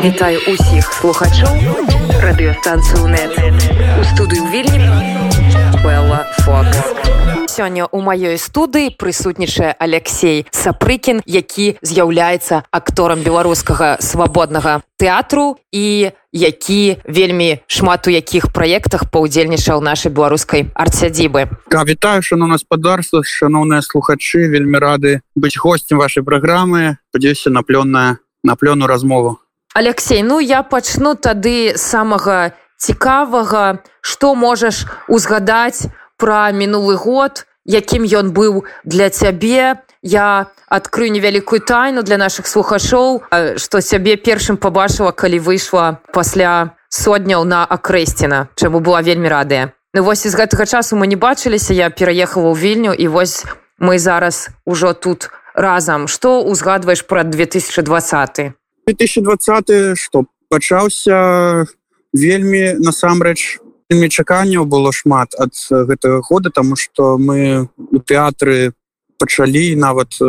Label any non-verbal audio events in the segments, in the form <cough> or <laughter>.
Вітаю усіх слухачоў радыёстанцыю нет у студыю вільні Белла Фокс. Сёння ў маёй студыі прысутнічае Алексей Сапрыкін, які з'яўляецца акторам беларускага свабоднага тэатру і які вельмі шмат у якіх праектах паўдзельнічаў нашай беларускай арцядзібы. Вітаю шаноўна спадарства, шаноўныя слухачы, вельмі рады быць госцем вашай праграмы, падзеюся на плённая на плёну размову. Алексей, ну я пачну тады самага цікавага што можаш узгадаць пра мінулы год якім ён быў для цябе. Я адкрыю невялікую тайну для наших слухачоў што сябе першым пабачыла калі выйшла пасля сотняў на акрэсціна чаму была вельмі радая. Ну вось з гэтага часу мы не бачыліся я пераехала ў вільню і вось мы зараз ужо тут разам. Што узгадваеш пра 2020 2020 што пачаўся вельмі насамрэч. Чаканняў было шмат ад гэтага года тому что мы у тэатры пачалі нават э,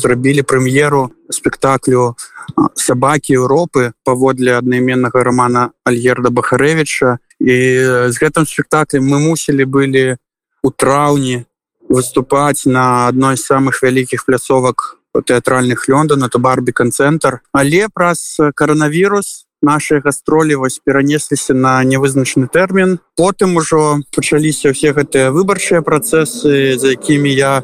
зрабілі прэм'еру спектаклю сабакі Еўропы паводле аднайменнага романа альерда бахарэвича і з гэтым спектаклем мы мусілі былі у траўні выступаць на адной з самых вялікіх пляцовак тэатральных лёндона то барбі канцэнтр але праз каранавірус наши гастролі вось перанесліся на невызначаны тэрмін потым ужо пачаліся ўсе гэтыя выбарчыя працэсы за якімі я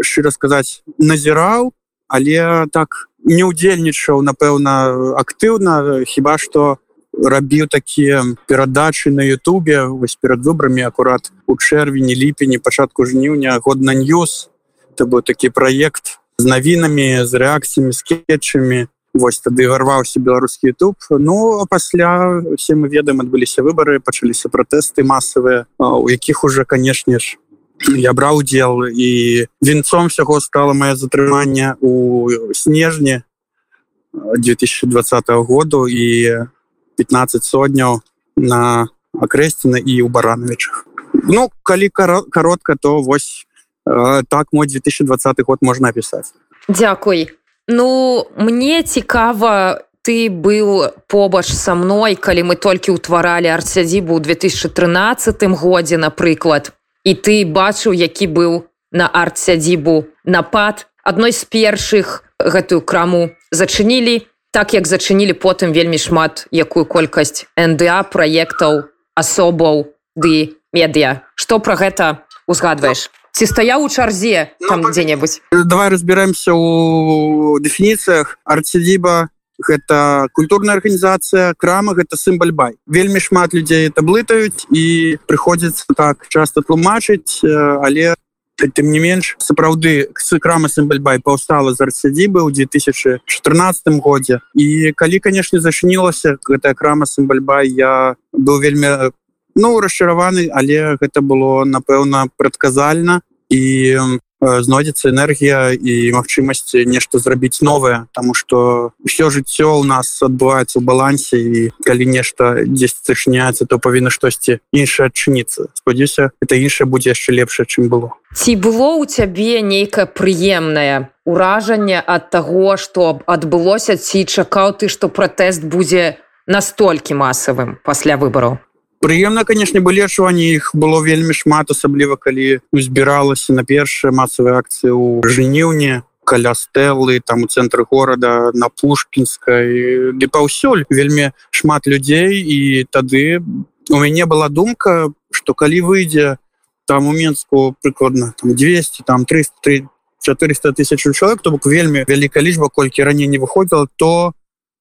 шчыра сказаць назіраў але так не ўдзельнічаў напэўна актыўна. Хіба что рабіў такія перадачы на Ютубе вось перад выбрамі акурат у чэрвені ліпені пачатку жніўня годна ньюс. Это быў такі праект з навінамі з рэакцыямі скетчамі. Вось тады варваўся беларускі YouTube. Ну а пасля все мы ведаем адбыліся выборы пачаліся пратэсты масавыя у якіх уже канешне ж я браў удзел. І вінцом всяго стала мае затрыманне у снежні 2020 году. І 15 сотняў на акрэсціна і ў барановичах Ну калі каротка то вось так мой 2020 год можна опісаць Дякуй. Ну мне цікава ты быў побач са мной калі мы толькі ўтваралі арцядзібу ў 2013 годзе напрыклад. І ты бачыў які быў на арт-сядзібу напад. Адной з першых гэтую краму зачынілі так як зачынілі потым вельмі шмат якую колькасць НДА праектаў асобаў ды медыа. Што пра гэта узгадваеш ці стаяў у чарзе ну, там дзе-небудзь? Давай разбіраемся у дэфініцыях. Арцедзіба гэта культурная арганізацыя крама гэта сімбаль бай. Вельмі шмат людзей это блытаюць і прыходзіцца так часто тлумачыць але тым не менш сапраўды крама сімбальбай паўстала з арцядзібы ў 2014 годзе. І калі канешне зачынілася гэтая крама сімбальбай я быў вельмі ну расчараваны але гэта было напэўна прадказальна і знойдзецца энергія і магчымасці нешта зрабіць новае тому что все жыццё у нас адбываецца ў балансе і калі нешта дзесь цышняецца то павінна штосьці іншае адчыніцца. Спадзяюся это іншае будзе яшчэ лепшае чым было. Ці было у цябе нейкае прыемнае уражанне ад таго што адбылося ці чакаў ты што пратэст будзе настолькі масавым пасля выбараў прыемна конечно былі адчуванні іх было вельмі шмат асабліва калі збіралася на першыя масавыя акцыі ў жніўні каля стэлы там у цэнтры горада на пушкінскай. Ды паўсюль вельмі шмат людзей і тады у мяне была думка что калі выйдзе там у менску прыкладна там 200 там 300 400 тысяч чалавек то бок вельмі вялікая лічба колькі раней не выходзіла то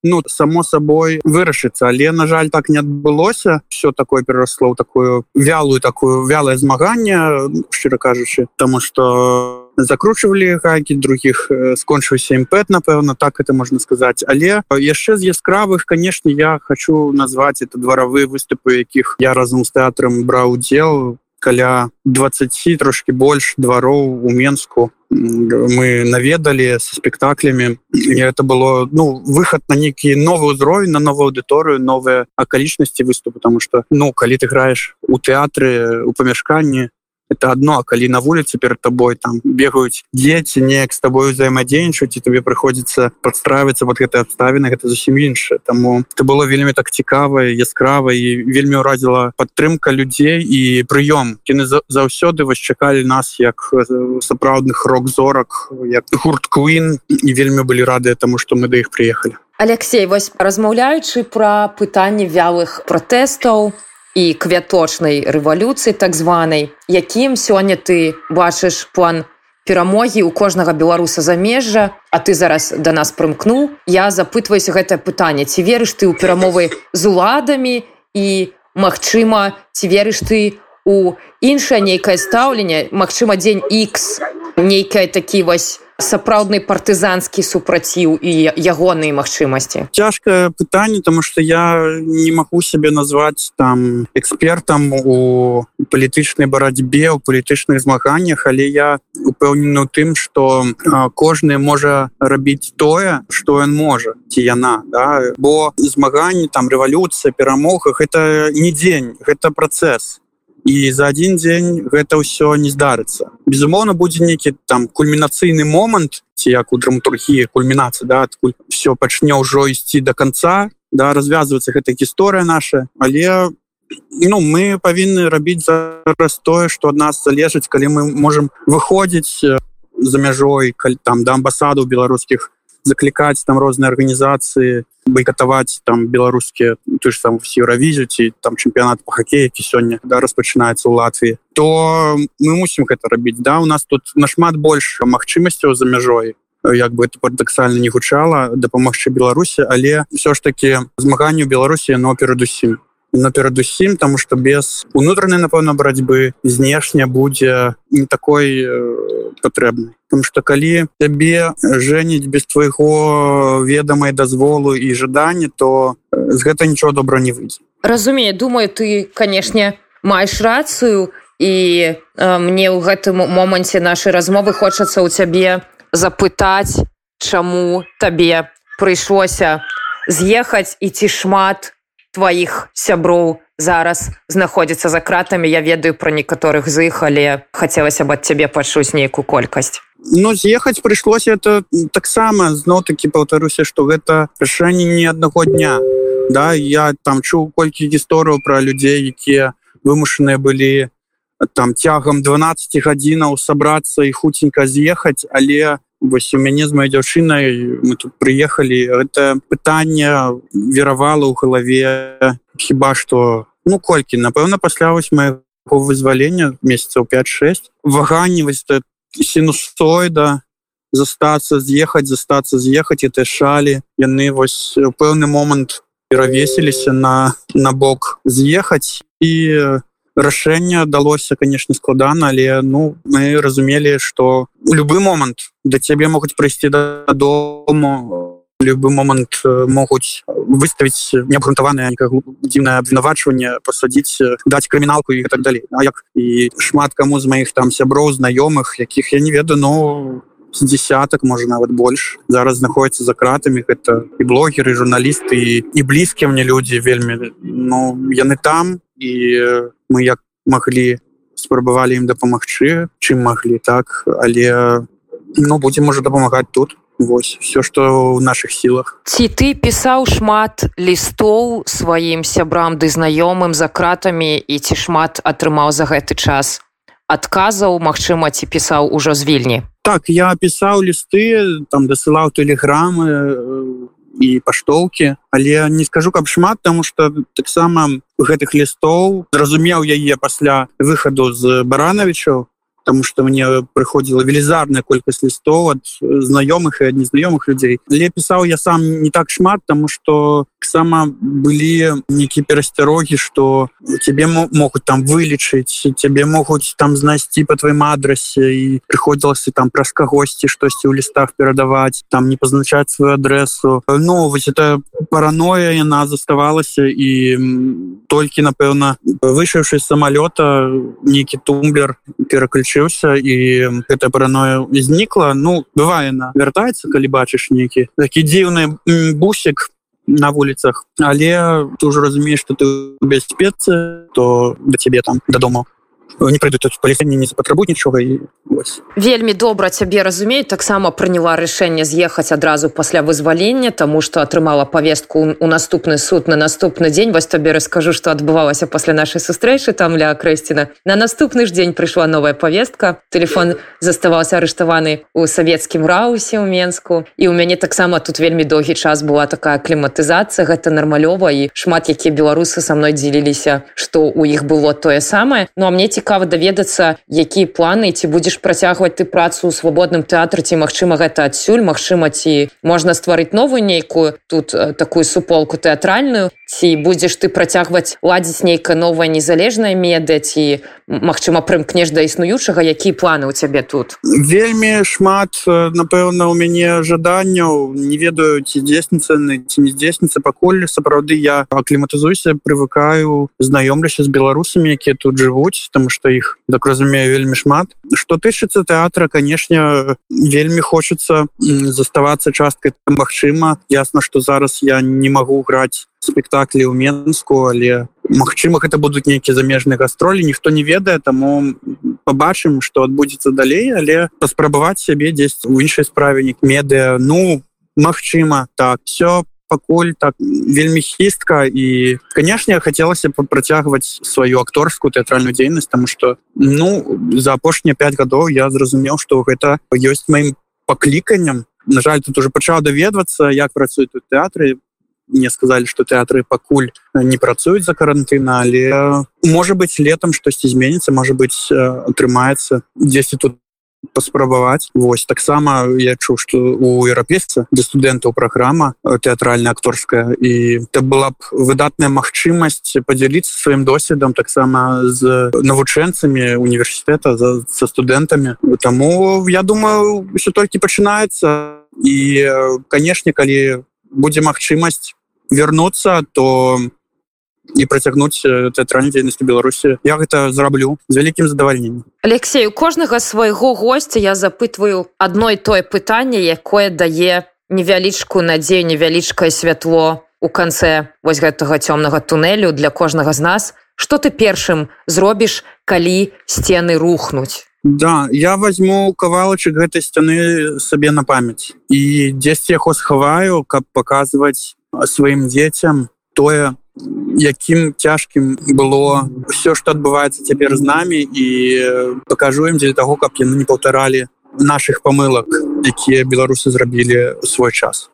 ну само собой вырашыцца. Але на жаль так не адбылося. Все такое пераросло ў такую вялую такую вялае змаганне шчыра кажучы. Тому что закручивалі гайки других скончыўся імпэт напэўна так это можна сказаць. Але яшчэ з яскравых канешне я хочу назваць это дваравыя выступы якіх я разам з тэатрам браў удзел каля 20 трошки больш двароў у менску. Мы наведалі со спектаклямі і это было ну выход на нейкі новы ўзровень на новую аўдыторыю новыя акалічнасці выступ потому что ну калі ты граеш у тэатры у памяшканні это одно калі на вуліцы перед тобой там бегаюць дзеці неяк с тобой взаимодзейнічаць і тебе прыходзіцца подстраиваться вот гэтай абставіны гэта зусім іншае тому это было вельмі так цікава яскрава і вельмі ўразіла падтрымка людзей і прыём. Кіны заўсёды вось чакалі нас як сапраўдных рок-зорак як гурт квин і вельмі былі рады тому что мы да іх приехали Алексей вось размаўляючы пра пытанне вялых пратэстаў і квяточнай рэвалюцыі так званай. Якім сёння ты бачыш план перамогі у кожнага беларуса замежжа а ты зараз да нас прымкнуў. Я запытваюся гэтае пытанне. Ці верыш ты ў перамовы з уладамі? І Мачыма ці верыш ты у іншае нейкае стаўленне? Мачыма дзень X нейкая такі вось сапраўдны партызанскі супраціў і ягоныя магчымасці цяжкае пытанне тому что я не магу сябе назваць там экспертам у палітычнай барацьбе у палітычных змаганнях але я упэўнены у тым что кожны можа рабіць тое что ён можа ці яна да? бо змаганні там рэвалюцыя перамогах это не дзень гэта працэс і за один дзень гэта ўсё не здарыцца безумоўно будзе нейкі там кульмінацыйны момант ці як у драматургіі кульмінацыі да адкуль все пачне ўжо ісці до конца да развязывацца гэта гісторыя наша. Але ну мы павінны рабіць зараз тое что ад нас залежыць калі мы можем выходзіць за мяжой каль там да амбасаду беларускіх заклікаць там розныя арганізацыі бойкатаваць там беларускія ты ж там еўравізію ці там чэмпіянат по хоккею які сёння да распачынаецца ў Латвіі то мы мусім гэта рабіць да. У нас тут нашмат больш магчымасцяў за мяжой як бы это парадаксальна не гучала дапамагчы беларусі але все ж таки змаганню беларусі но перадусім но перадусім тому что без унутранай напэўна барацьбы знешня будзе не такой э, патрэбнай потому что калі табе жэніць без твайго ведамай дазволу і жадання то з гэта нічого добра не выйдзе разумею думаю ты канешне маеш рацыю і э, мне ў гэтым моманце нашай размовы хочацца ў цябе запытаць чаму табе прыйшлося з'ехаць і ці шмат тваіх сяброў зараз знаходзіцца за кратамі. Я ведаю пра некаторых з іх але хацелася б ад цябе пачуць нейкую колькасць. Ну з'ехаць прыйшлося это таксама зноў такі паўтаруся што гэта рашэнне не аднаго дня. Да я там чуў колькі гісторыяў пра людзей якія вымушаныя былі там цягам 12 гадзінаў сабрацца і хуценька з'ехаць але вось у мяне з моей дзяўчынай мы тут прыехалі. Это пытанне веравала ў галаве. Хіба что ну колькі? Напэўна пасля вось моего вызвалення месяцаў 5-6 ваганні вось сінусоіда застацца з'ехаць застацца з'ехаць это шалі яны вось пэўны момант перавесіліся на на бок з'ехаць. І рашэнне далося конечно складана але ну мы разумелі что у любы момант да цябе могуць прыйсці дадому любы момант могуць выставіць неабгрунтаванае дзіўнае абвінавачванне пасадзіць даць крыміналку і так далей. Як і шмат каму з маіх там сяброў знаёмых якіх я не ведаю но з десятак можа нават больш зараз знаходіцца за кратамі. Гэта і блогеры журналісты і, і блізкія мне людзі вельмі. Ну яны там і мы як маглі спрабавалі ім дапамагчы чым маглі так. Але ну будзем можа дапамагаць тут. Вось все что в наших сілах ці ты пісаў шмат лістоў сваім сябрам ды знаёмым за кратамі і ці шмат атрымаў за гэты час. Адказаў Мачыма ці пісаў ужо з вільні. Так я пісаў лісты там дасылаў тэлеграмы і паштоўкі. Але не скажу каб шмат тому что таксама гэтых лістоў зразумеў яе пасля выхаду з баранавічаў потому что мне прыходзіла велізарная колькасць лістоў ад знаёмых і ад незнаёмых людзей але пісаў я сам не так шмат тому что таксама былі нейкія перасцярогі что тебе могуць там вылічыць цябе могуць там знайсці по тваім адрасе і прыходзілася там праз кагосьці штосьці ў лістах перадаваць там не пазначаць сваю адресу. Ну вось это параноя яна заставалася і толькі напэўна вышыўшы самалёта нейкі тумблер пераключыўся і гэта параноя знікла ну бывае на вяртаецца калі бачыш нейкі такі дзіўны бусик на вуліцах але ты уже разумееш что ты бяспецы то да цябе там дадому не прыйдуць палісенне не запатрабуюць нічога і вось. вельмі добра цябе разумею таксама прыняла рашэнне з'ехаць адразу пасля вызвалення тому что атрымала повестку у наступны суд на наступны дзень вось табе раскажу что адбывалася пасля нашай сустрэчы там ля крэсціна на наступны ж дзень прыйшла новая повестка. Телефон заставаўся арыштаваны у савецкім раусе ў менску. І у мяне таксама тут вельмі доўгі час была такая кліматызацыя гэта нармалёва і шмат якія беларусы са мной дзеліліся что у іх было тое самае ну а мне цікава даведацца якія планы ці будзеш працягваць ты працу ў свабодным тэатры ці магчыма гэта адсюль Мачыма ці можна стварыць новую нейкую тут э, такую суполку тэатральную ці будзеш ты працягваць ладзіць нейкая новая незалежная медыа ці Мачыма прымкнеш да існуючага якія планы ў цябе тут? Вельмі шмат э, напэўна у мяне жаданняў. Не ведаю ці дзесніца ці не здзесніцца пакуль сапраўды я акліматызуюся прывыкаю знаёмлюся з беларусамі якія тут жывуць там что іх так разумею вельмі шмат. Что тычыцца тэатра канешне вельмі хочется заставацца часткай Мачыма ясна что зараз я не магу граць спектаклі ў менску але Мачыма гэта будуць нейкія замежныя гастролі ніхто не ведае таму побачым что адбудзецца далей але паспрабаваць сябе дзесь у іншай справе не медыа ну Мачыма так все пакуль так вельмі хістка і канешне хацелася працягваць сваю акторскую тэатральную дзейнасць там что ну за апошнія 5 гадоў я зразумеў что гэта ёсць маім пакліканнем. На жаль тут уже пачаў даведвацца як працуюць тут тэатры. Мне сказали что тэатры пакуль не працуюць за карантына але можа быть летом штосьці зменится может быть атрымаецца. 10 тут паспрабаваць Вось таксама я чу что у еўрапейца для студэнтаў праграма тэатральная акторская і это была б выдатная магчымасць подзяліцца сваім досведам таксама з навучэнцамі універсітэта за студэнтамі. Таму я думаю все толькі пачынаецца. І канешне калі будзе магчымасць вернуться то і працягнуць тэатральнай дзейнасці беларусі я гэта зраблю з вялікім задавальненнем Алексей у кожнага свайго гостя я запытваю адной тое пытанне якое дае невялічку надзею невялічкае святло у канцэ вось гэтага цёмнага тунелю для кожнага з нас. Что ты першым зробіш калі сцены рухнуць? Да я возьму кавалачык гэтай сцяны сабе на памяць і дзесьці яго схаваю каб паказваць сваім дзецям тое якім цяжкім было все что адбываецца цяпер з намі і пакажу ім дзеля таго каб яны не паўтаралі наших памылак якія беларусы зрабілі свой час.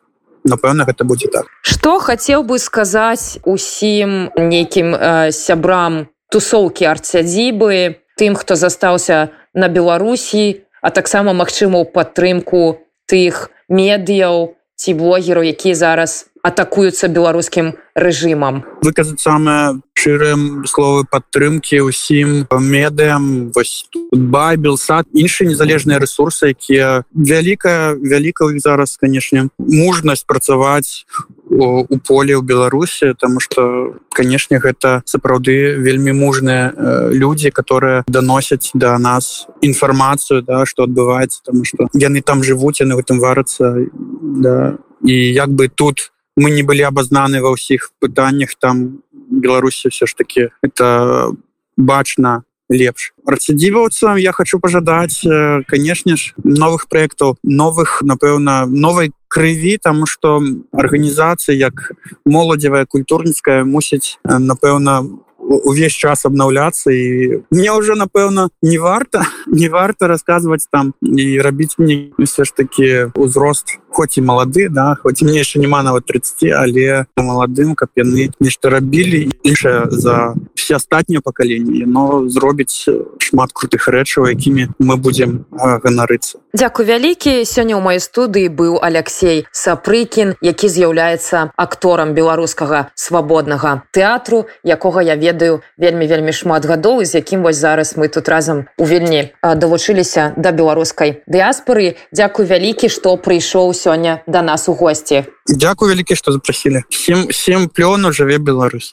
Напэўна гэта будзе так. Что хацеў бы сказаць усім нейкім э, сябрам тусоўкі арцядзібы тым хто застаўся на беларусі а таксама магчыма ў падтрымку тых медыяў ці блогераў якія зараз атакуюцца беларускім рэжымам? Выказаць самае шчырым словы падтрымки ўсім медыям. Вось байбел сад іншыя незалежныя ресурсы якія вялікая вялікая іх зараз канешне мужнасць працаваць у, у поле ў беларусі тому что канешне гэта сапраўды вельмі мужныя э, людзі которые даносяць до да нас інфармацыю да что адбываецца тому что яны там жывуць яны в этом варацца да. І як бы тут у мы не былі абазнаны ва ўсіх пытаннях там беларусі все ж таки это бачна лепш. Рацидзіваўцам я хочу пожадаць канешне ж новых проектаў новых напэўна новой крыві там что арганізацыя як моладзевая культурніцкая мусіць напэўна увесь час обнаўляцца і мне уже напэўна не варта <laughs> не варта рассказывать там і рабіць мне все ж таки узрост хоть і малады да хоть мне еще няма нават 30 але маладым каб яны нешта рабілі іншае за все астатнія пакаленні но зробіць шмат крутых рэчаў якімі мы будем ганарыцца Дякую вялікі. Сёння ў маёй студыі быў Алексей сапрыкін які з'яўляецца акторам беларускага свабоднага тэатру якога я ведаю вельмі вельмі шмат гадоў з якім вось зараз мы тут разам у вельмі давучыліся да беларускай дыаспоры Дякую вялікі што прыйшоў сёння да нас у госці Дякую вялікі што запрасілі сем сем плёну жыве Беларусь